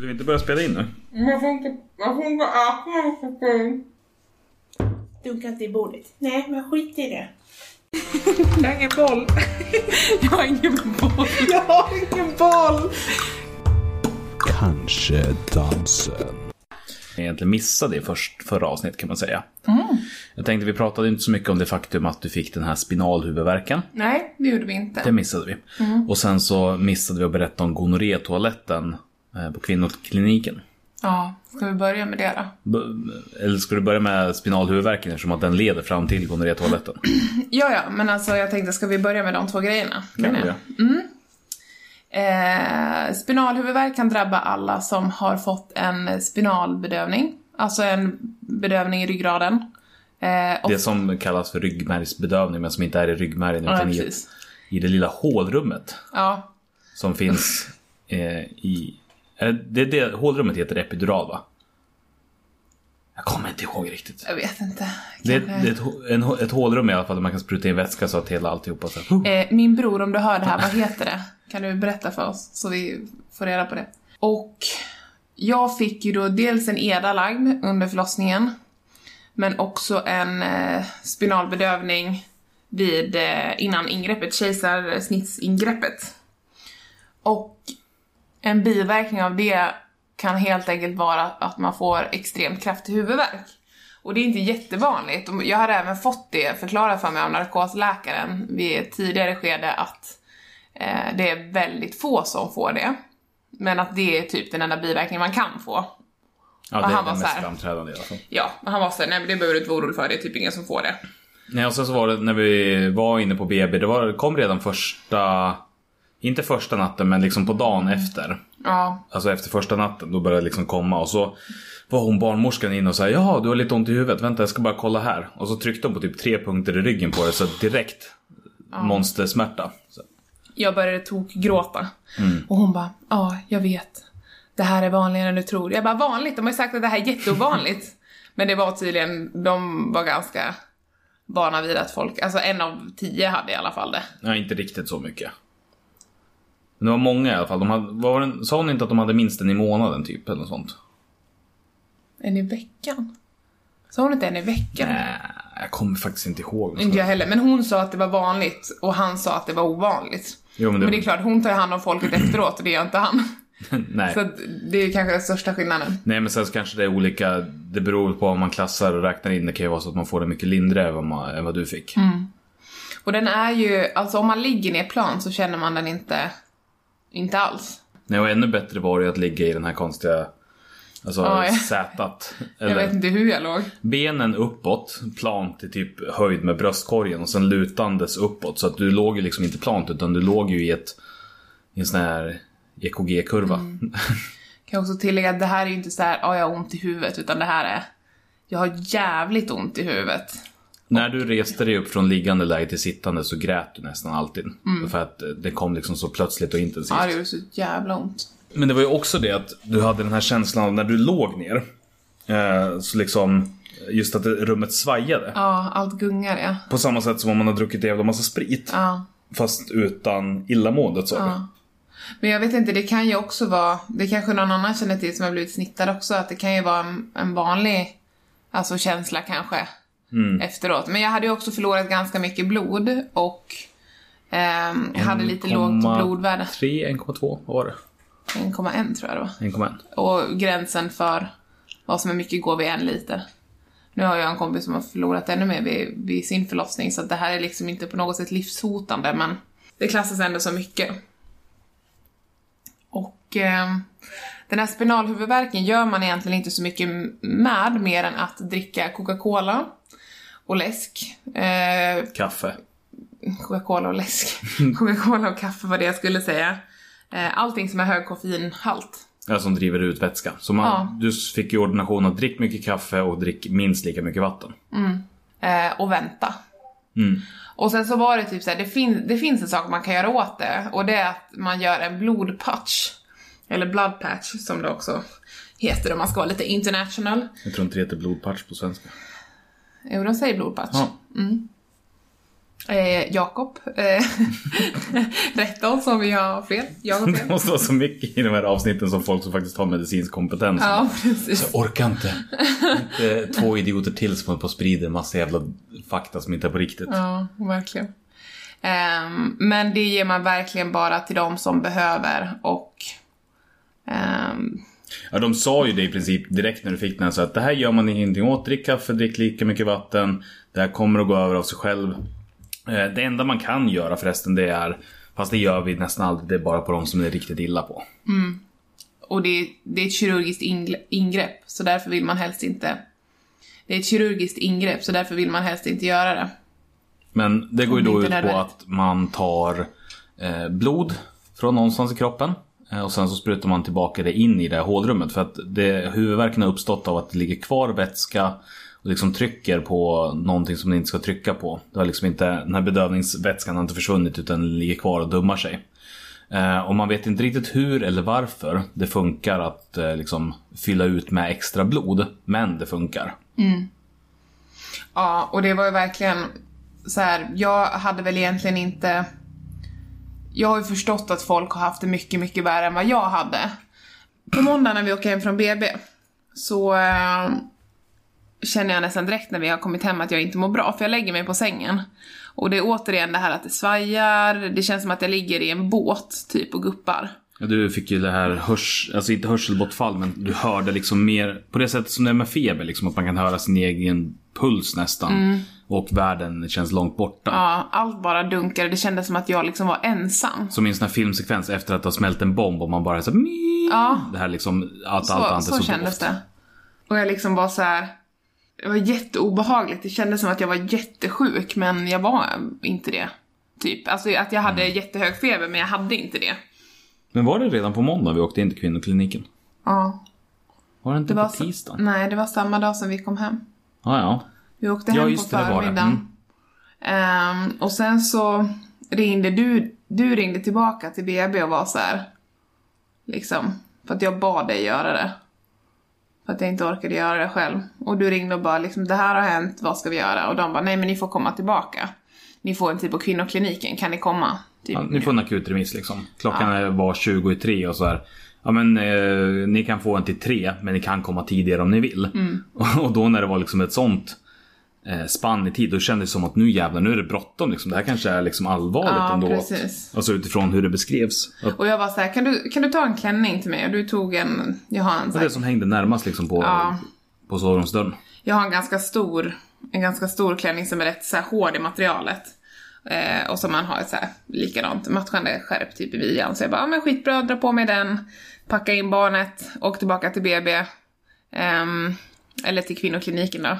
Vill vi inte börja spela in nu? Man får inte, man får inte äta inte i bordet. Nej, men skit i det. Jag har ingen boll. Jag har ingen boll. Jag har ingen boll. Kanske dansen. Jag egentligen missade det först, förra avsnitt kan man säga. Jag tänkte vi pratade inte så mycket om det faktum att du fick den här spinalhuvudvärken. Nej, det gjorde vi inte. Det missade vi. Och sen så missade vi att berätta om gonorrétoaletten på kvinnokliniken. Ja, ska vi börja med det då? B- Eller ska du börja med spinalhuvudvärken eftersom att den leder fram till gonorrétoaletten? Ja, ja, men alltså jag tänkte, ska vi börja med de två grejerna? Kan vi göra? Eh, spinalhuvudvärk kan drabba alla som har fått en spinalbedövning, alltså en bedövning i ryggraden. Eh, och, Det som kallas för ryggmärgsbedövning men som inte är i ryggmärgen ja, utan i, precis. i det lilla hålrummet Ja, som finns eh, i... Det, det, hålrummet heter epidural va? Jag kommer inte ihåg riktigt. jag vet inte. Det det är ett, en, ett hålrum i alla fall där man kan spruta in vätska så att hela alltihopa så Eh, min bror, om du hör det här, vad heter det? Kan du berätta för oss så vi får reda på det? Och jag fick ju då dels en EDA lagd under förlossningen, men också en eh, spinalbedövning vid, eh, innan ingreppet, kejsarsnittsingreppet. Och en biverkning av det kan helt enkelt vara att man får extremt kraftig huvudvärk. Och det är inte jättevanligt. Och Jag har även fått det förklarat för mig av narkosläkaren vid ett tidigare skede att eh, det är väldigt få som får det. Men att det är typ den enda biverkningen man kan få. Ja, Och det han är den mest här- framträdande fall. Ja, men han var såhär, nej men det behöver du inte vara orolig för, det är typ ingen som får det. Nej, och sen så var det när vi var inne på BB, det var, kom redan första... Inte första natten, men liksom på dagen efter. Ja, Alltså efter första natten, då började det liksom komma och så var hon barnmorskan in och sa ja du har lite ont i huvudet, vänta jag ska bara kolla här. Och så tryckte hon på typ tre punkter i ryggen på det så direkt monstersmärta. Så. jag började tokgråta. Och hon bara, ja, jag vet. Det här är vanligare än du tror. Jag bara, vanligt? De har ju sagt att det här är jätteovanligt. Men det var tydligen, de var ganska vana vid att folk, alltså en av tio hade i alla fall det. Nej, inte riktigt så mycket. Men det var många i alla fall. De hade, var det, sa hon inte att de hade minst en i månaden typ eller något sånt? En i veckan? Sa hon inte en i veckan? Nej, jag kommer faktiskt inte ihåg. Inte jag heller, men hon sa att det var vanligt och han sa att det var ovanligt. Jo, men det, Men det är klart, hon tar hand om folket efteråt och det gör inte han. nej. Så det är kanske den största skillnaden. nej, men sen så kanske det är olika. Det beror på vad man klassar och räknar in. Det kan ju vara så att man får det mycket lindrigare än vad, man, än vad du fick. Och den är ju, alltså om man ligger ner plan så känner man den inte, inte alls. Nej, och ännu bättre var det att ligga i den här konstiga Alltså Ja, ja. sätat. Jag vet Eller inte hur jag låg. benen uppåt, plant i typ höjd med bröstkorgen och sen lutandes uppåt. Så att du låg ju liksom inte plant utan du låg ju i ett i en sån här EKG-kurva. Kan jag också tillägga att det här är ju inte så här, ja jag har ont i huvudet, utan det här är, jag har jävligt ont i huvudet. När du reste dig upp från liggande läge till sittande så grät du nästan alltid. För att det kom liksom så plötsligt och intensivt. Ja, det gjorde så jävla ont. Men det var ju också det att du hade den här känslan av när du låg ner. Eh, så liksom, just att rummet svajade. Ja, allt gungar ja. På samma sätt som om man har druckit en jävla massa sprit. Ja. Fast utan illamåendet sa Ja. Men jag vet inte, det kan ju också vara, det kanske någon annan känner till som har blivit snittad också, att det kan ju vara en, en vanlig, alltså känsla kanske, efteråt. Men jag hade ju också förlorat ganska mycket blod och du. hade lite lågt blodvärde. 3, 1,2, vad var det? 1,1 tror jag det var. 1,1. Och gränsen för vad som är mycket går vid en liter. Nu har jag en kompis som har förlorat ännu mer vid, vid sin förlossning, så det här är liksom inte på något sätt livshotande, men det klassas ändå som mycket. Och eh, den här spinalhuvudvärken gör man egentligen inte så mycket med, mer än att dricka Coca-Cola och läsk. Eh, Kaffe. Coca-Cola och läsk. Coca-Cola och kaffe var det jag skulle säga. Eh, allting som är hög koffeinhalt. Ja, som driver ut vätska. Så man, Ja. du fick ju ordination att drick mycket kaffe och drick minst lika mycket vatten. eh, och vänta. Och sen så var det typ så här, det, fin- det finns en sak man kan göra åt det och det är att man gör en blodpatch. Eller blood patch som det också heter om man ska vara lite international. Jag tror inte det heter blodpatch på svenska. Jo, de säger blodpatch. Ja. Eh, Jakob. Eh, rätta oss om vi har fel. Jag har Det fel. måste vara så mycket i de här avsnitten som folk som faktiskt har medicinsk kompetens. Ja, precis. Jag orkar inte. inte två idioter till som håller på och sprider en massa jävla fakta som inte är på riktigt. Ja, verkligen. Ehm, men det ger man verkligen bara till de som behöver och ehm, Ja, de sa ju det i princip direkt när du fick den. Så att det här gör man ingenting åt. Drick kaffe, drick lika mycket vatten. Det här kommer att gå över av sig själv. Eh, Det enda man kan göra förresten det är, fast det gör vi nästan aldrig, det är bara på de som det är riktigt illa på. och det, det är ett kirurgiskt ingrepp så därför vill man helst inte det är ett kirurgiskt ingrepp så därför vill man helst inte göra det. Men det går ju då ut på att man tar eh, blod från någonstans i kroppen. Eh, och sen så sprutar man tillbaka det in i det här hålrummet. För att det, huvudvärken har uppstått av att det ligger kvar vätska och liksom trycker på någonting som det inte ska trycka på. Det har liksom inte, den här bedövningsvätskan har inte försvunnit utan ligger kvar och dummar sig. Eh, och man vet inte riktigt hur eller varför det funkar att eh, liksom fylla ut med extra blod. Men det funkar. Mm. Ja, och det var ju verkligen så här. jag hade väl egentligen inte... Jag har ju förstått att folk har haft det mycket, mycket värre än vad jag hade. På måndag när vi åker hem från BB så eh, känner jag nästan direkt när vi har kommit hem att jag inte mår bra, för jag lägger mig på sängen. Och det är återigen det här att det svajar, det känns som att jag ligger i en båt typ och guppar. Ja, Du fick ju det här hörs, alltså inte hörselbortfall men du hörde liksom mer på det sättet som det är med feber liksom att man kan höra sin egen puls nästan. Och världen känns långt borta. Ja, allt bara dunkade, det kändes som att jag liksom var ensam. Som i en sån här filmsekvens efter att har smält en bomb och man bara så. Ja. Det här liksom, att allt annat så, är så kändes dovt. det. Och jag liksom var så här. Det var jätteobehagligt. Det kändes som att jag var jättesjuk, men jag var inte det. Typ. Alltså att jag hade jättehög feber, men jag hade inte det. Men var det redan på måndag vi åkte in till kvinnokliniken? Ja. Var det inte Det på tisdagen? Nej, det var samma dag som vi kom hem. Ja, ja. Vi åkte Ja, hem just på förmiddagen. Ehm, och sen så ringde du, du ringde tillbaka till BB och var så här. Liksom, för att jag bad dig göra det. För att jag inte orkade göra det själv. Och du ringde och bara liksom, det här har hänt, vad ska vi göra? Och de bara, nej men ni får komma tillbaka. Ni får en tid på kvinnokliniken, kan ni komma? Typ. ja ni får en akutremiss liksom. Klockan är var 20 i tre och så här. Ja men eh, ni kan få en till tre men ni kan komma tidigare om ni vill. Mm. Och då när det var liksom ett sånt eh, spann i tid då kändes det som att nu jävlar nu är det bråttom liksom. Det här kanske är liksom allvarligt Ja, ändå. precis. Alltså utifrån hur det beskrevs. Och jag var så här, kan du, kan du ta en klänning till mig? Och du tog en, jag har en så här, det som hängde närmast liksom på, Ja. på sovrumsdörren. Jag har en ganska stor, en ganska stor klänning som är rätt så här hård i materialet. Eh, och som man har ett så här likadant matchande skärp typ i midjan. Så jag bara, ja men skitbra, dra på mig den, packa in barnet, åk tillbaka till BB. ehm, eller till kvinnokliniken då.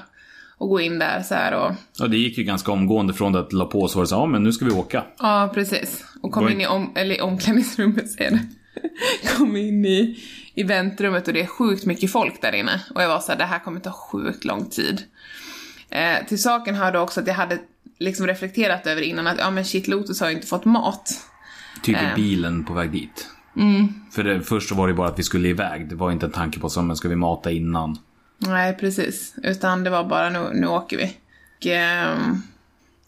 Och gå in där så här och, Ja det gick ju ganska omgående från det att la på så var det så ja men nu ska vi åka. ja precis. Och kom Var- in i om, eller omklädningsrummet säger det. Kom in i, i väntrummet och det är sjukt mycket folk där inne. Och jag var så här, det här kommer ta sjukt lång tid. Eh, till saken hörde också att jag hade liksom reflekterat över innan att ja men shit Lotus har ju inte fått mat. Typ Eh. i bilen på väg dit. Mm. För det, först så var det bara att vi skulle iväg. Det var inte en tanke på men ska vi mata innan? Nej precis, utan det var bara nu, nu åker vi. Och, ehm,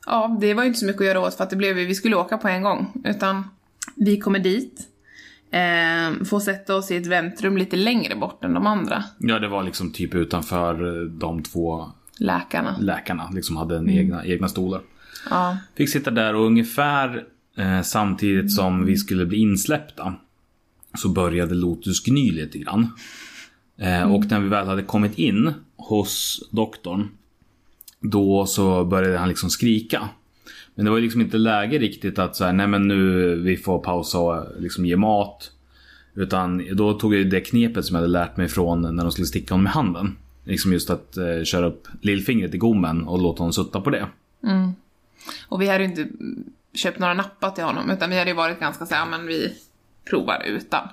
ja, det var ju inte så mycket att göra åt för att det blev vi skulle åka på en gång. Utan vi kommer dit, eh, får sätta oss i ett väntrum lite längre bort än de andra Ja det var liksom typ utanför eh, de två läkarna. läkarna. Liksom hade en Mm. egna, egna stolar. Ja, Fick sitta där och ungefär eh, samtidigt som vi skulle bli insläppta så började Lotus gny lite grann. Eh, Och när vi väl hade kommit in hos doktorn då så började han liksom skrika. Men det var liksom inte läge riktigt att säga nej men nu vi får pausa och liksom ge mat. Utan då tog jag det knepet som jag hade lärt mig från när de skulle sticka honom i handen. Liksom just att eh, köra upp lillfingret i gommen och låta honom sutta på det. och vi hade ju inte köpt några nappar till honom utan vi hade ju varit ganska så här, ja, men vi provar utan.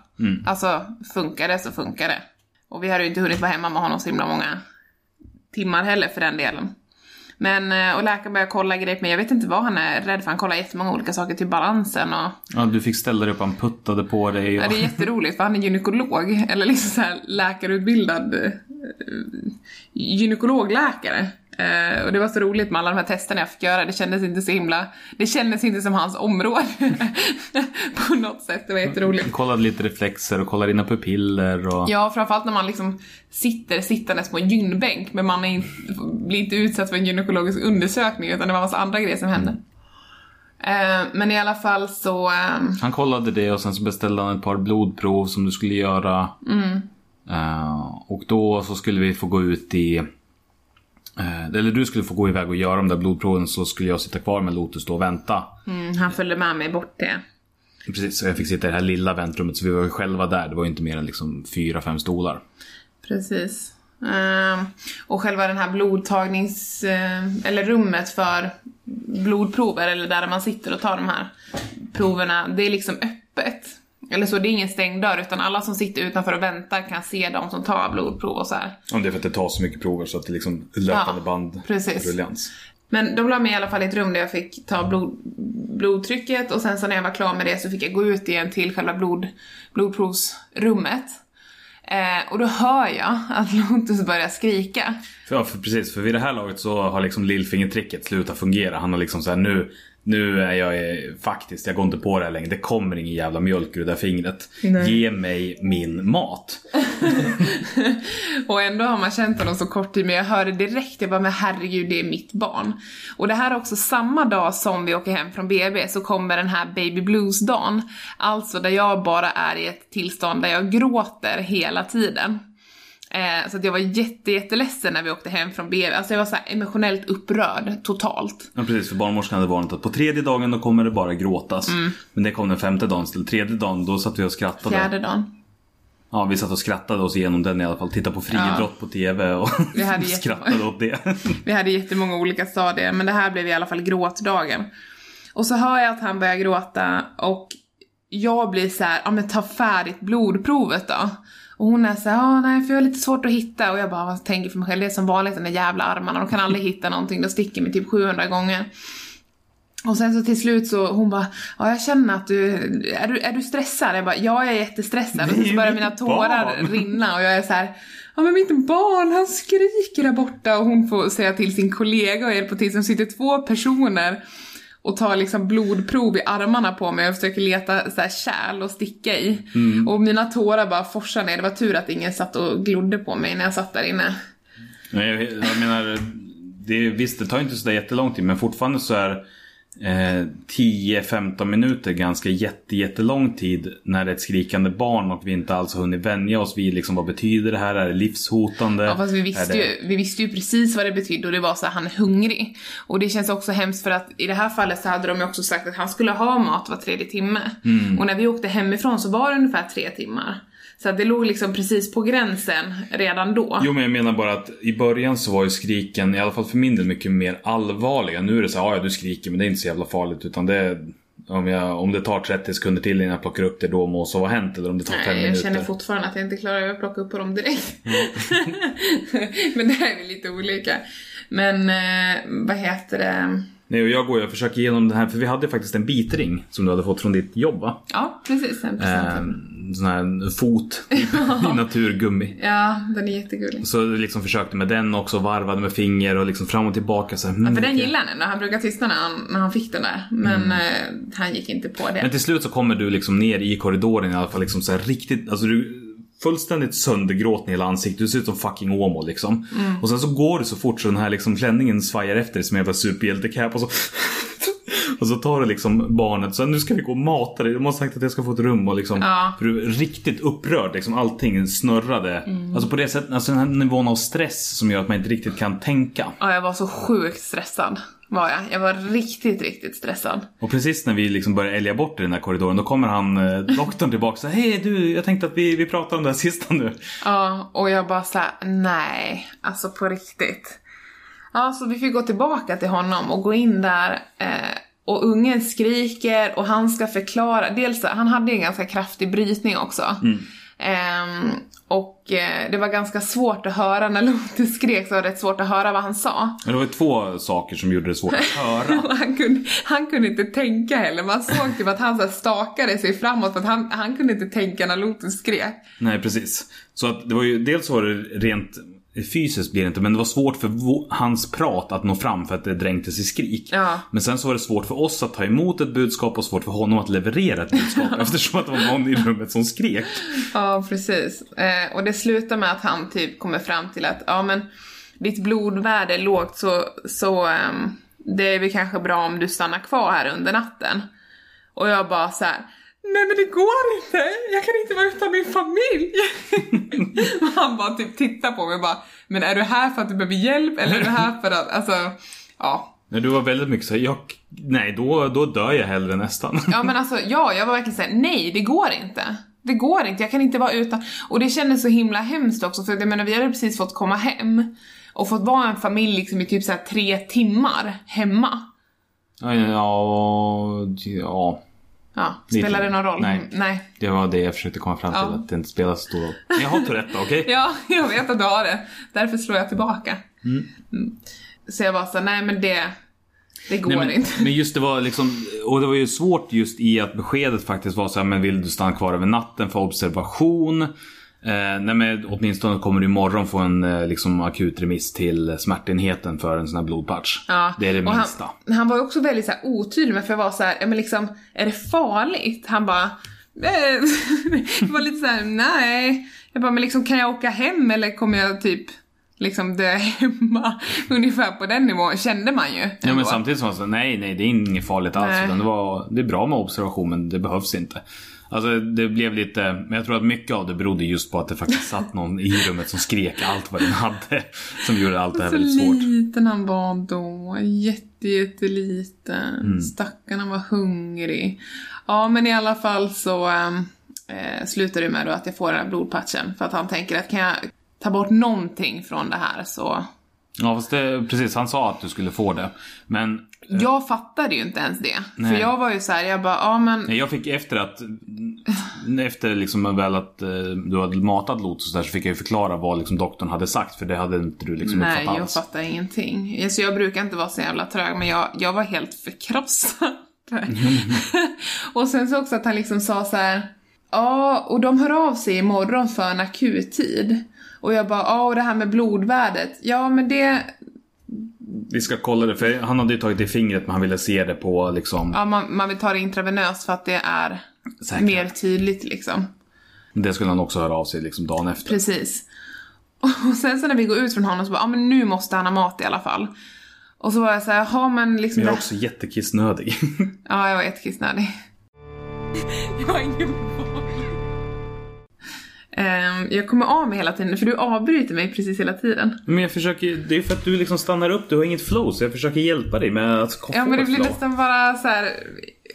Alltså, funkar det så funkar det. Och vi hade ju inte hunnit vara hemma med honom så himla många timmar heller för den delen. Men, eh, och läkaren började kolla grejer på mig, jag vet inte vad han är rädd för, han kollar jättemånga olika saker till balansen och Ja, du fick ställa dig upp, han puttade på dig. Och... Ja, det är jätteroligt för han är gynekolog, eller liksom så här läkarutbildad eh, gynekologläkare Eh, och det var så roligt med alla de här testerna jag fick göra. Det kändes inte så himla... Det kändes inte som hans område. på något sätt. Det var jätteroligt. Kollade lite reflexer och kollade dina pupiller och... Ja, framförallt när man liksom sitter sittandes på en gynbänk men man är inte, blir inte utsatt för en gynekologisk undersökning utan det var massa andra grejer som hände. Eh, men i alla fall så... ehm, Han kollade det och sen så beställde han ett par blodprov som du skulle göra. Eh, och då så skulle vi få gå ut i... eh, eller du skulle få gå iväg och göra de där blodproven så skulle jag sitta kvar med Lotus då och vänta. mm, han följde med mig bort till... Precis, så jag fick sitta i det här lilla väntrummet så vi var ju själva där. Det var ju inte mer än liksom fyra, fem stolar. Precis. Ehm, och själva den här blodtagnings... eh, eller rummet för blodprover, eller där man sitter och tar de här proverna, det är liksom öppet. Eller så, det är ingen stängd dörr, utan alla som sitter utanför och väntar kan se de som tar blodprov och så här. Om det är för att det tar så mycket prover så att det är liksom löpande Ja, band precis. Men de la mig i alla fall i ett rum där jag fick ta blod, blodtrycket och sen så när jag var klar med det så fick jag gå ut igen till själva blod, blodprovsrummet. Eh, och då hör jag att Lotus börjar skrika. Ja, för precis, för vid det här laget så har liksom lillfingertricket slutat fungera. Han har liksom så här nu, nu är jag faktiskt, jag går inte på det här längre. Det kommer ingen jävla mjölk ur det där fingret. Nej. Ge mig min mat. Och ändå har man känt honom så kort tid, men jag hörde direkt, jag bara men herregud det är mitt barn. Och det här är också samma dag som vi åker hem från BB så kommer den här baby blues-dagen. Alltså där jag bara är i ett tillstånd där jag gråter hela tiden. Eh, så att jag var jätte, jätteledsen när vi åkte hem från BB. Alltså jag var så emotionellt upprörd, totalt. Ja precis, för barnmorskan hade varnat att på tredje dagen då kommer det bara gråtas. Mm. Men det kom den femte dagen till. Tredje dagen då satt vi och skrattade. Fjärde dagen. Ja, vi satt och skrattade oss igenom den i alla fall. Tittade på friidrott på TV och Vi hade skrattade åt det. Vi hade jättemånga olika stadier, men det här blev i alla fall gråtdagen. Och så hör jag att han börjar gråta och jag blir så här, ja men ta färdigt blodprovet då. Och hon är så här, ja nej för jag har lite svårt att hitta och jag bara tänker för mig själv, det är som vanligt de där jävla armarna, de kan aldrig hitta någonting, de sticker mig typ 700 gånger. Och sen så till slut så hon bara, ja jag känner att du, är du, är du stressad? Jag bara, ja jag är jättestressad. Och så börjar mina tårar barn. rinna och jag är så här, ja men mitt barn han skriker där borta och hon får säga till sin kollega och hjälpa till som sitter två personer och tar liksom blodprov i armarna på mig och försöker leta så här kärl och sticka i. Och mina tårar bara forsar ner. Det var tur att ingen satt och glodde på mig när jag satt där inne. Nej, jag, jag menar, det, visst det tar inte sådär jättelång tid men fortfarande så är eh, 10-15 minuter ganska jätte, jättelång tid när det är ett skrikande barn och vi inte alls har hunnit vänja oss vid liksom vad betyder det här? Är det livshotande? Ja fast vi visste, det- ju, vi visste ju precis vad det betydde och det var så att han är hungrig. Och det känns också hemskt för att i det här fallet så hade de ju också sagt att han skulle ha mat var tredje timme. Mm. Och när vi åkte hemifrån så var det ungefär tre timmar. Så att det låg liksom precis på gränsen redan då. Jo men jag menar bara att i början så var ju skriken, i alla fall för min del, mycket mer allvarliga. Nu är det så här, "Ja, du skriker men det är inte så jävla farligt utan det är, om, jag, om det tar 30 sekunder till innan jag plockar upp det då må så vara hänt eller om det tar 5 Nej, jag minuter. känner fortfarande att jag inte klarar av att plocka upp på dem direkt. Men det här är lite olika. Men eh, vad heter det? Nej och jag går och försöker igenom den här, för vi hade faktiskt en bitring som du hade fått från ditt jobb va? Ja, precis. En present. Eh, sån här fot i, naturgummi. Ja, den är jättegullig. Så liksom försökte med den också, varvade med finger och liksom fram och tillbaka så här, mm, För den okej. gillar han ändå, han brukar tystna när han, när han fick den där. Men eh, han gick inte på det. Men till slut så kommer du liksom ner i korridoren i alla fall liksom så här riktigt, alltså du fullständigt söndergråten i hela ansiktet. Du ser ut som fucking Åmål liksom. Och sen så går du så fort så den här liksom klänningen svajar efter dig som en jävla superhjältecap och så Och så tar du liksom barnet så nu ska vi gå och mata dig. De har sagt att jag ska få ett rum och liksom. Ja. För du är riktigt upprörd liksom. Allting snurrade. Alltså på det sättet, alltså den här nivån av stress som gör att man inte riktigt kan tänka. Ja, jag var så sjukt stressad. Var jag. Jag var riktigt, riktigt stressad. Och precis när vi liksom börjar älga bort i den här korridoren då kommer han, eh, doktorn tillbaka och säger Hej du, jag tänkte att vi, vi pratar om det här sista nu. Ja, och jag bara såhär, nej, alltså på riktigt. Ja, så vi fick gå tillbaka till honom och gå in där eh, och ungen skriker och han ska förklara, dels han hade en ganska kraftig brytning också. Ehm, och eh, det var ganska svårt att höra när Lotus skrek så var det rätt svårt att höra vad han sa. Men det var två saker som gjorde det svårt att höra. Han, kunde, han kunde inte tänka heller, man såg typ att han så stakade sig framåt för att han, han kunde inte tänka när Lotus skrek. Nej precis. Så att det var ju, dels var det rent fysiskt blir det inte, men det var svårt för hans prat att nå fram för att det dränktes i skrik. Ja. Men sen så var det svårt för oss att ta emot ett budskap och svårt för honom att leverera ett budskap eftersom att det var någon i rummet som skrek. Ja, precis. Eh, och det slutar med att han typ kommer fram till att, ja men ditt blodvärde är lågt så, så ehm, det är väl kanske bra om du stannar kvar här under natten. Och jag bara så här. Nej men det går inte, jag kan inte vara utan min familj. han bara typ tittar på mig och bara, men är du här för att du behöver hjälp eller är du här för att, alltså, ja. Nej, du var väldigt mycket såhär, jag, nej då, då dör jag hellre nästan. Ja men alltså, ja, jag var verkligen såhär, nej det går inte. Det går inte, jag kan inte vara utan. Och det kändes så himla hemskt också för jag menar vi hade precis fått komma hem och fått vara en familj liksom i typ såhär tre timmar hemma. Ja, ja, ja. Ja, spelar det någon roll? Nej. Mm, Nej. Det var det jag försökte komma fram till, Ja. att det inte spelar så stor roll. Men jag har Tourette, okej? Ja, jag vet att du har det. Därför slår jag tillbaka. Mm. Så jag var så nej men det, det går Nej, men, inte. men just det var liksom, och det var ju svårt just i att beskedet faktiskt var så här, men vill du stanna kvar över natten för observation? Eh, nej men åtminstone kommer du imorgon få en eh, liksom akut remiss till smärtenheten för en sån här blodpatch. Ja, Det är det och minsta. Han, han var ju också väldigt så här, otydlig med för jag var så här, ja men liksom, är det farligt? Han bara, eh, var lite så här, nej. Jag bara, men liksom kan jag åka hem eller kommer jag typ liksom dö hemma? Ungefär på den nivån kände man ju. Ja men samtidigt var det så, nej nej det är inget farligt alls. Nej. Utan det, var, det är bra med observation men det behövs inte. Alltså det blev lite, men jag tror att mycket av det berodde just på att det faktiskt satt någon i rummet som skrek allt vad den hade. Som gjorde allt det här Så väldigt svårt. liten han var då. Jätte, jätteliten. Mm. Stackarn han var hungrig. Ja, men i alla fall så ähm, eh, slutar det med då att jag får den här blodpatchen. För att han tänker att kan jag ta bort någonting från det här så... Ja fast det, precis han sa att du skulle få det. Men Jag fattade ju inte ens det. Nej. För jag var ju så här, jag bara, ja men... nej, jag fick efter att, efter liksom väl att eh, du hade matat Lotus där så fick jag ju förklara vad liksom doktorn hade sagt för det hade inte du liksom Nej, uppfattat jag alls. fattar ingenting. Alltså, jag brukar inte vara så jävla trög, men jag, jag var helt förkrossad. och sen så också att han liksom sa så här. Ja, och de hör av sig imorgon för en akuttid. Och jag bara, ja, och det här med blodvärdet. Ja, men det... Vi ska kolla det för han hade ju tagit det i fingret men han ville se det på liksom, Ja, man, man vill ta det intravenöst för att det är Säkert. mer tydligt liksom. det skulle han också höra av sig liksom dagen efter. Precis. Och sen så när vi går ut från honom så bara, ja men nu måste han ha mat i alla fall. Och så var jag så här, ja men liksom... Men jag är också jättekissnödig. Ja, jag var jättekissnödig. Jag har ingen boll. Ehm, jag kommer av mig hela tiden, för du avbryter mig precis hela tiden. Men jag försöker, det är för att du liksom stannar upp, du har inget flow så jag försöker hjälpa dig med att få Ja, men det blir flow. nästan bara så här.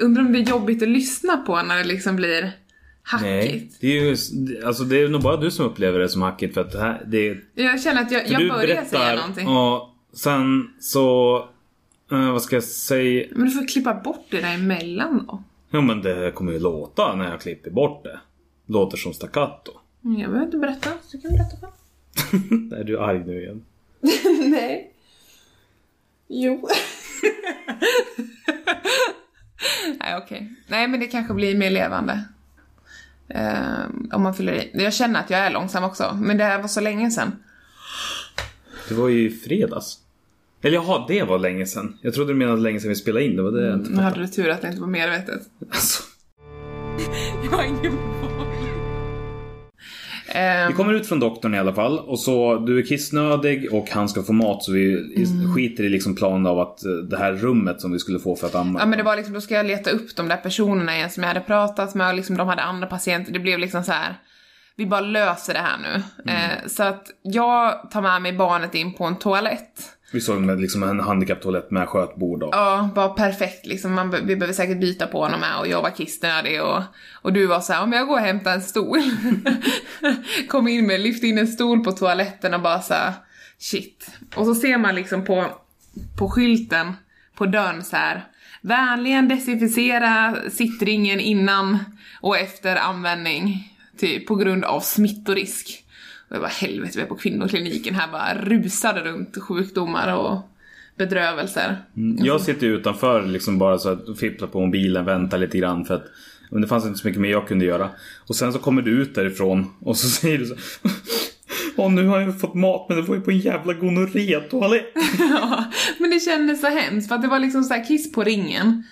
undrar om det är jobbigt att lyssna på när det liksom blir hackigt. Nej, det är ju, alltså det är nog bara du som upplever det som hackigt för att det här, det är... Jag känner att jag, jag börjar säga någonting. och sen så, eh, vad ska jag säga? Men du får klippa bort det där emellan då. Jo men det kommer ju låta när jag klipper bort det. Låter som staccato. Mm, Jag behöver inte berätta, så du kan berätta själv. är du arg nu igen? Nej. Jo. Nej, okej. Nej, men det kanske blir mer levande. Ehm, om man fyller i. Jag känner att jag är långsam också, men det här var så länge sedan. Det var ju i fredags. Eller jaha, det var länge sedan. Jag trodde du menade länge sedan vi spelade in, det var det jag inte Nu hade du tur att det inte var medvetet. alltså. Jag har ingen boll. Ehm, Vi kommer ut från doktorn i alla fall och så du är kissnödig och han ska få mat så vi Mm. skiter i liksom planen av att eh, det här rummet som vi skulle få för att amma. Ja men det var liksom, då ska jag leta upp de där personerna igen som jag hade pratat med och liksom de hade andra patienter. Det blev liksom så här. Vi bara löser det här nu. Eh, så att jag tar med mig barnet in på en toalett. Vi såg med liksom en handikapptoalett med skötbord och... Ja, bara perfekt liksom. Man, vi behöver säkert byta på honom med och jag var kissnödig och, och du var så här, om jag går och hämtar en stol. Kom in med, lyfte in en stol på toaletten och bara så här, shit. Och så ser man liksom på, på skylten på dörren så här. Vänligen desinficera sittringen innan och efter användning. Typ på grund av smittorisk. Jag bara helvete, vi är på kvinnokliniken här bara rusade runt sjukdomar och bedrövelser. Jag sitter utanför liksom bara så att fippla på mobilen, vänta lite grann för att men det fanns inte så mycket mer jag kunde göra. Och sen så kommer du ut därifrån och så säger du så Och nu har jag fått mat men det var ju på en jävla gonorré-toalett. Ja, men det kändes så hemskt för att det var liksom så här kiss på ringen.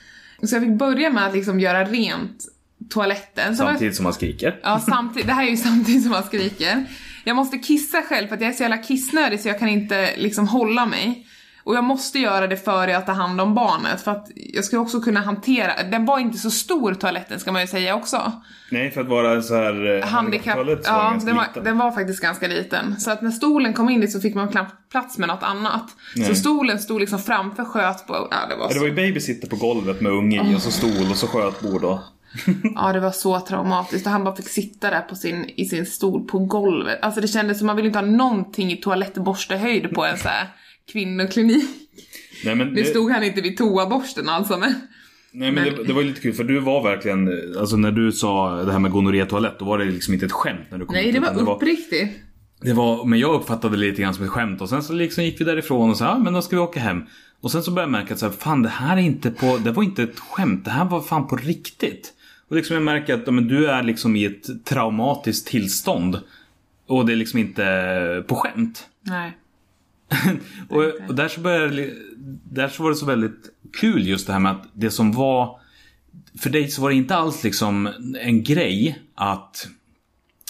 Så jag fick börja med att liksom göra rent toaletten. Var- Samtidigt som man skriker. Ja, samtidigt, det här är ju samtidigt som man skriker. Jag måste kissa själv för att jag är så jävla kissnödig så jag kan inte liksom hålla mig. Och jag måste göra det före jag tar hand om barnet för att jag ska också kunna hantera, den var inte så stor toaletten ska man ju säga också. Nej, för att vara en så här eh, Handikapp, toalett så var den ja var, den var faktiskt ganska liten. Så att när stolen kom in dit så fick man knappt plats med något annat. Så Nej. stolen stod liksom framför skötbord, ja det var Ja, det så, var ju babysitter på golvet med unge i och så stol och så skötbord och... ja, det var så traumatiskt och han bara fick sitta där på sin, i sin stol på golvet. Alltså det kändes som man ville inte ha någonting i toalettborstehöjd på en så här kvinnoklinik. Nej men, Nu det, stod han inte vid toaborsten alltså men... nej, men det, det var ju lite kul för du var verkligen, alltså när du sa det här med gonorré-toalett då var det liksom inte ett skämt när du kom Nej ut, det var uppriktigt. Det var, men jag uppfattade det lite grann som ett skämt och sen så liksom gick vi därifrån och sa ja men då ska vi åka hem. Och sen så började jag märka att så här, fan det här är inte på, det var inte ett skämt, det här var fan på riktigt. Och liksom jag märker att men du är liksom i ett traumatiskt tillstånd. Och det är liksom inte på skämt. Nej. Och, och där, så började, där så var det så väldigt kul just det här med att det som var För dig så var det inte alls liksom en grej att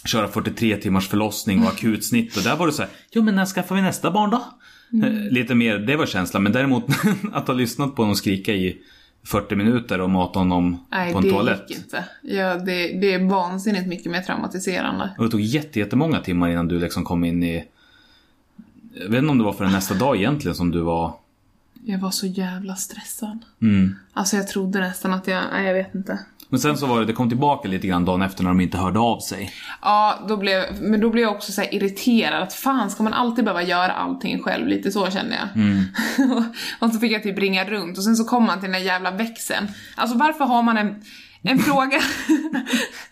köra 43 timmars förlossning och akutsnitt och där var det så här, jo men när skaffar vi nästa barn då? Eh, Lite mer, det var känslan. Men däremot att ha lyssnat på honom skrika i 40 minuter och mata honom Nej på en det toalett. gick inte. Ja, det, det är vansinnigt mycket mer traumatiserande. Och det tog jätte- jättemånga timmar innan du liksom kom in i... Jag vet inte om det var för nästa dag egentligen som du var... Jag var så jävla stressad. Mm. Alltså jag trodde nästan att jag, nej jag vet inte. Men sen så var det, det kom tillbaka lite grann dagen efter när de inte hörde av sig. Ja, då blev, men då blev jag också så irriterad att fan ska man alltid behöva göra allting själv? Lite så kände jag. Mm. och så fick jag typ ringa runt och sen så kom man till den där jävla växeln. Alltså varför har man en, en fråga...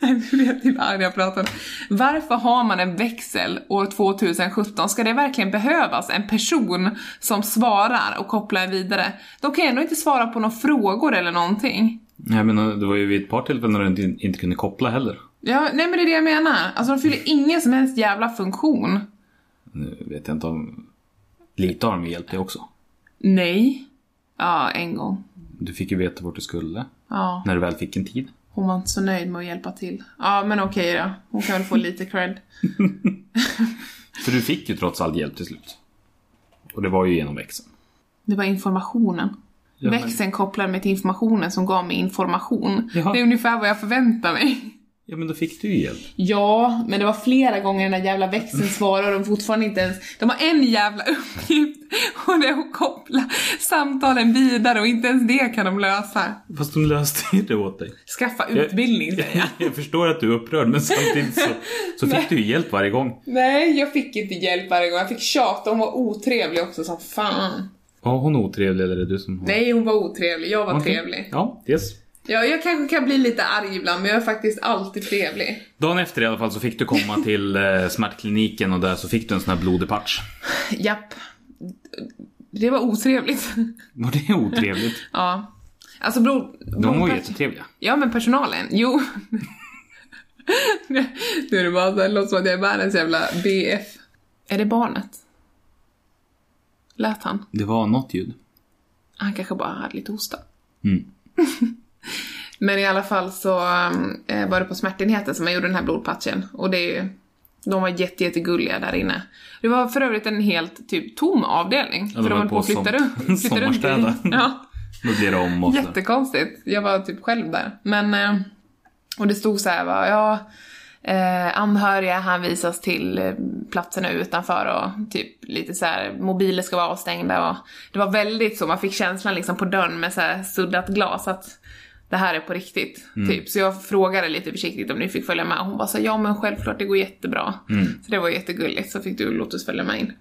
Jag typ arg när jag pratar. Varför har man en växel år 2017? Ska det verkligen behövas en person som svarar och kopplar vidare? De kan ju ändå inte svara på några frågor eller någonting. Jag menar, det var ju vid ett par tillfällen när du inte, inte kunde koppla heller. Ja, nej men det är det jag menar. Alltså de fyller ingen som helst jävla funktion. Nu vet jag inte om... Lite har de hjälpt dig också. Nej. Ja, en gång. Du fick ju veta vart du skulle. Ja, När du väl fick en tid. hon var inte så nöjd med att hjälpa till. Ja, men okej då. Hon kan väl få lite cred. För du fick ju trots allt hjälp till slut. Och det var ju genom växeln. Det var informationen. Ja, men- Växeln kopplade mig till informationen som gav mig information. Jaha. Det är ungefär vad jag förväntar mig. Ja men då fick du ju hjälp. Ja, men det var flera gånger den där jävla växeln svarade och de fortfarande inte ens... De har en jävla uppgift och det är att koppla samtalen vidare och inte ens det kan de lösa. Fast de löste ju det åt dig. Skaffa utbildning säger jag. Jag förstår att du är upprörd men samtidigt så, så fick du ju hjälp varje gång. Nej, jag fick inte hjälp varje gång. Jag fick tjata. Hon var otrevlig också som fan. Var hon otrevlig eller är det du som har... Nej, hon var otrevlig. Jag var Okej. trevlig. Ja, yes. Ja, jag kanske kan bli lite arg ibland, men jag är faktiskt alltid trevlig. Dagen efter i alla fall så fick du komma till eh, smärtkliniken och där så fick du en sån här blodig patch. Japp. Det var otrevligt. Var det otrevligt? ja. Alltså bror... De var ju jättetrevliga. Ja, men personalen. Jo. nu är det bara så här, låter som att jag är världens jävla BF. Är det barnet? Lät han? Det var något ljud. Han kanske bara hade lite hosta. Mm. Men i alla fall så eh, var det på smärtenheten som jag gjorde den här blodpatchen. Och det är ju, de var jätte, jättegulliga där inne. Det var för övrigt en helt typ tom avdelning. Ja, för de höll på att flytta runt. Sommarstäda. Ja, Möblera om och jättekonstigt. Jag var typ själv där. Men, eh, och det stod så här va, ja, eh, anhöriga hänvisas till eh, platserna utanför och typ lite så här mobiler ska vara avstängda och det var väldigt så, man fick känslan liksom på dörren med så här suddat glas att det här är på riktigt, typ. Så jag frågade lite försiktigt om ni fick följa med. Hon bara så ja men självklart, det går jättebra. Så det var jättegulligt, så fick du låta oss följa med in.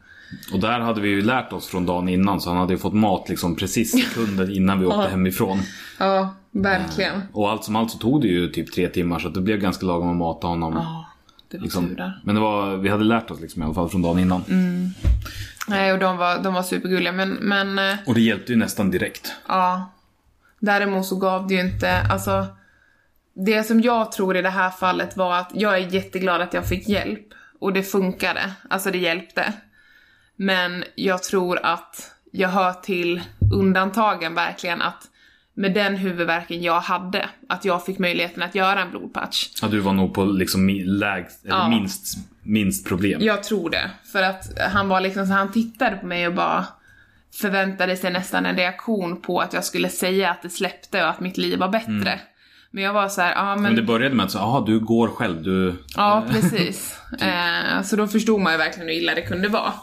Och där hade vi ju lärt oss från dagen innan så han hade ju fått mat liksom precis sekunder innan vi åkte hemifrån. Ja, verkligen. Och allt som allt så tog det ju typ tre timmar så det blev ganska lagom att mata honom. Ja, det var tur liksom. där. Men det var, vi hade lärt oss liksom i alla fall från dagen innan. Nej, och de var, de var supergulliga, men, men eh, Och det hjälpte ju nästan direkt. ja. Däremot så gav det ju inte, alltså. Det som jag tror i det här fallet var att jag är jätteglad att jag fick hjälp. Och det funkade, alltså det hjälpte. Men jag tror att jag hör till undantagen verkligen att med den huvudvärken jag hade, att jag fick möjligheten att göra en blodpatch. Ja, du var nog på liksom lägst, eller Ja. minst, minst problem. Jag tror det. För att han var liksom så han tittade på mig och bara förväntade sig nästan en reaktion på att jag skulle säga att det släppte och att mitt liv var bättre. Men jag var så här, ja men... Men det började med att säga, du går själv, du... Ja, precis. eh, så då förstod man ju verkligen hur illa det kunde vara.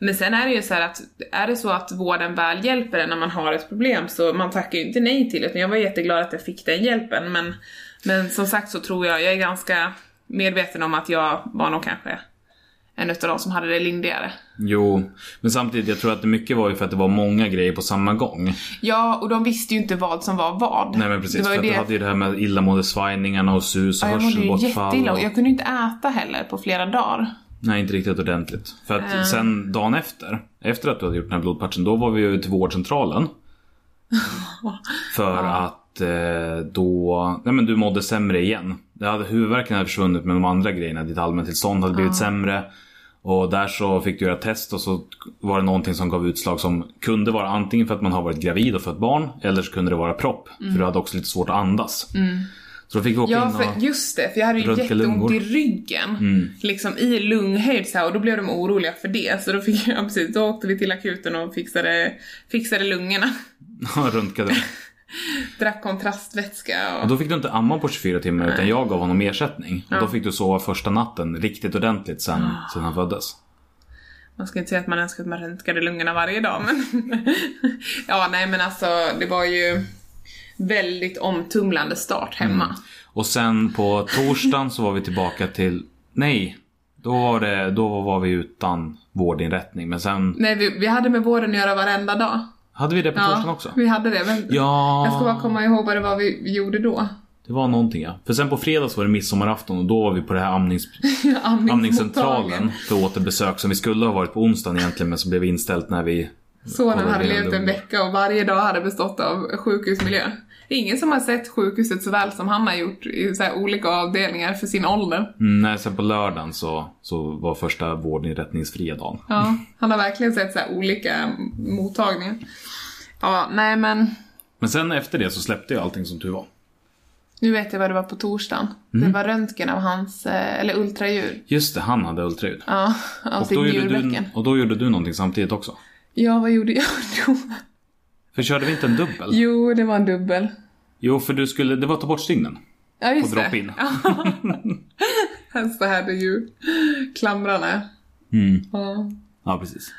Men sen är det ju så här att, är det så att vården väl hjälper en när man har ett problem så man tackar ju inte nej till det. Jag var jätteglad att jag fick den hjälpen men, men som sagt så tror jag, jag är ganska medveten om att jag var nog kanske en utav de som hade det lindrigare. Jo, men samtidigt jag tror att det mycket var ju för att det var många grejer på samma gång. Ja, och de visste ju inte vad som var vad. Nej men precis, Det för att det... du hade ju det här med illamåendesvajningarna och sus och ja, jag mådde ju hörselbortfall. jätteilla och... jag kunde inte äta heller på flera dagar. Nej, inte riktigt ordentligt. För att Eh. sen dagen efter, efter att du hade gjort den här blodpatchen, då var vi ju till vårdcentralen. För att eh, då, nej men du mådde sämre igen. Det hade, huvudvärken hade försvunnit men de andra grejerna, ditt allmäntillstånd hade blivit sämre. Och där så fick du göra test och så var det någonting som gav utslag som kunde vara antingen för att man har varit gravid och fött barn eller så kunde det vara propp. För du hade också lite svårt att andas. Så då fick vi åka Ja, in och... för just det, för jag hade ju jätteont lungor. i ryggen. Liksom i lunghöjd så här, och då blev de oroliga för det. Så då fick jag, precis, då åkte vi till akuten och fixade, fixade lungorna. röntgade. Drack kontrastvätska och... Och då fick du inte amma på 24 timmar utan jag gav honom ersättning. Och då fick du sova första natten riktigt ordentligt sen, sen han föddes. Man ska inte säga att man önskar att man röntgade lungorna varje dag men... ja, nej men alltså det var ju väldigt omtumlande start hemma. Och sen på torsdagen så var vi tillbaka till... Nej! Då var, det, då var vi utan vårdinrättning. Men sen... Nej, vi, vi hade med vården att göra varenda dag. Hade vi det på torsdagen också? vi hade det. Men Ja, Jag ska bara komma ihåg vad det var vi, gjorde då. det var någonting ja. För sen på fredags var det midsommarafton och då var vi på det här amnings, amningscentralen för återbesök som vi skulle ha varit på onsdagen egentligen men som blev inställt när vi... Sonen hade levt en vecka och varje dag hade bestått av sjukhusmiljö. Det är ingen som har sett sjukhuset så väl som han har gjort i så olika avdelningar för sin ålder. Mm, nej, sen på lördagen så, så var första vårdinrättningsfria dagen. Ja, han har verkligen sett så här olika mottagningar. Ja, nej men Men sen efter det så släppte jag allting som tur var. nu vet jag vad det var på torsdagen. Mm. Det var röntgen av hans, eh, eller ultraljud. Just det, han hade ultraljud. Ja, av Och sitt då, gjorde du, njurbäcken. och då gjorde du någonting samtidigt också. Ja, vad gjorde jag då? För körde vi inte en dubbel? Jo, det var en dubbel. Jo, för du skulle, det var ta bort stygnen. Ja, just På drop-in. Så hade ju klamrarna. Mm. Ja. Ja, precis.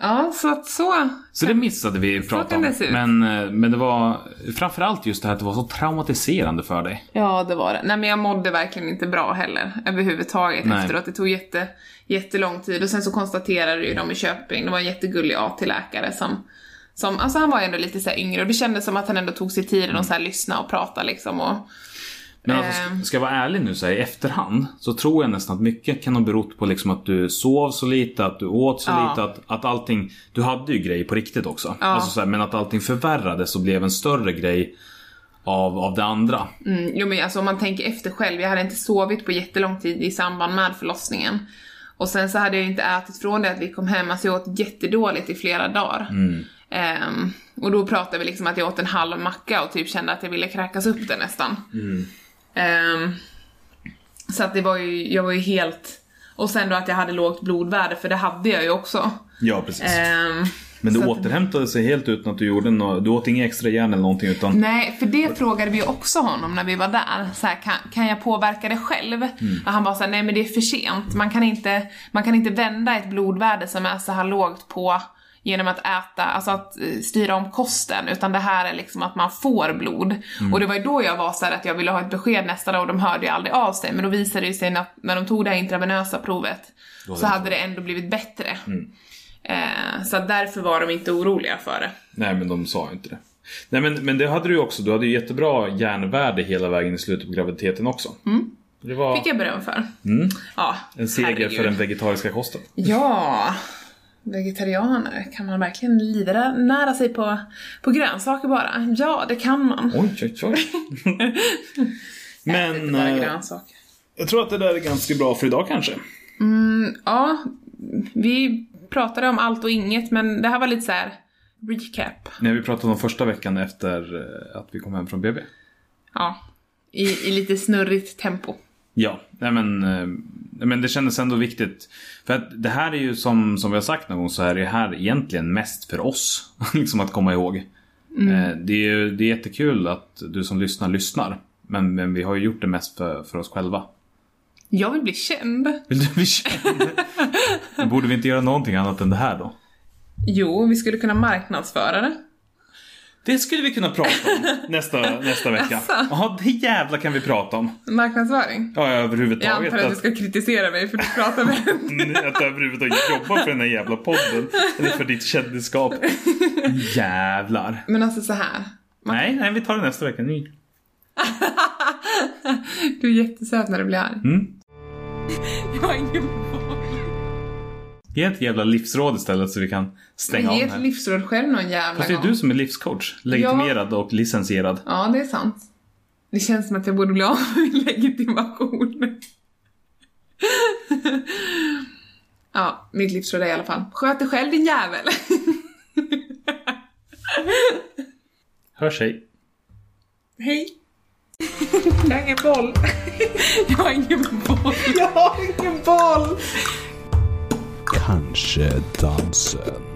Ja, så att så. Så det missade vi prata kan om. Men, eh, men det var framförallt just det här att det var så traumatiserande för dig. Ja, det var det. Nej, men jag mådde verkligen inte bra heller överhuvudtaget Nej. efteråt. Det tog jätte, jättelång tid och sen så konstaterade ju de i Köping, det var en jättegullig AT-läkare som som, alltså han var ju ändå lite så yngre och det kändes som att han ändå tog sig tiden att så här lyssna och prata liksom och Men alltså, Ehm. ska jag vara ärlig nu så här, i efterhand så tror jag nästan att mycket kan ha berott på liksom att du sov så lite, att du åt så Ja. lite, att, att allting... Du hade ju grejer på riktigt också. Ja. Alltså så här, men att allting förvärrades och blev en större grej av, av det andra. Mm, jo men alltså om man tänker efter själv, jag hade inte sovit på jättelång tid i samband med förlossningen. Och sen så hade jag inte ätit från det att vi kom hem, alltså jag åt jättedåligt i flera dagar. Ehm, och då pratade vi liksom att jag åt en halv macka och typ kände att jag ville kräkas upp det nästan. Ehm, så att det var ju, jag var ju helt... Och sen då att jag hade lågt blodvärde, för det hade jag ju också. Ja, precis. Ehm, men du återhämtade sig helt utan att du gjorde något, du åt inga extra järn eller någonting utan... Nej, för det frågade vi också honom när vi var där. Så här, kan, kan jag påverka det själv? Och han var så här, nej men det är för sent. Man kan, inte, man kan inte vända ett blodvärde som är så här lågt på genom att äta, alltså att eh, styra om kosten, utan det här är liksom att man får blod. Och det var ju då jag var så här att jag ville ha ett besked nästa dag och de hörde ju aldrig av sig, men då visade det sig att när de tog det här intravenösa provet så hade det ändå blivit bättre. Eh, så därför var de inte oroliga för det. Nej, men de sa inte det. Nej, men, men det hade du ju också. Du hade ju jättebra järnvärde hela vägen i slutet på graviditeten också. Det var Fick jag beröm för. Ja, en seger herregud. för den vegetariska kosten. Ja, vegetarianer, kan man verkligen livra, nära sig på, på grönsaker bara? Ja, det kan man. Oj, oj, oj. Inte men bara eh, grönsaker. Jag tror att det där är ganska bra för idag kanske. Ja, vi pratade om allt och inget, men det här var lite så här recap. När vi pratade om första veckan efter eh, att vi kom hem från BB. Ja, i, i lite snurrigt tempo. Ja, nej men, eh, men det kändes ändå viktigt. För att det här är ju som, som vi har sagt någon gång så är det här egentligen mest för oss. liksom att komma ihåg. Eh, Det, är, ju- det är jättekul att du som lyssnar lyssnar. Men, men vi har ju gjort det mest för, för oss själva. Jag vill bli känd. Vill du bli känd? Borde vi inte göra någonting annat än det här då? Jo, vi skulle kunna marknadsföra det. Det skulle vi kunna prata om nästa, nästa vecka. Jaså? Ja, det jävla kan vi prata om. Marknadsföring. Ja, Jag överhuvudtaget. antar att du ska kritisera mig för du pratar med att, att överhuvudtaget jobba för den här jävla podden. Eller för ditt kändisskap. Jävlar. Men alltså så här. Nej, nej, vi tar det nästa vecka. Ny. Du är jättesöt när du blir arg. Mm. Jag har ingen. Ge ett jävla livsråd istället så vi kan stänga Men ge av ett här. livsråd själv någon jävla Fast det är gång. du som är livscoach. Legitimerad och licensierad. Ja, det är sant. Det känns som att jag borde bli av med min legitimation. ja, mitt livsråd är i alla fall. Sköt dig själv din jävel. Hörs hej. Hej. Jag har ingen boll. jag har ingen boll. Jag har ingen boll! Kanske dansen.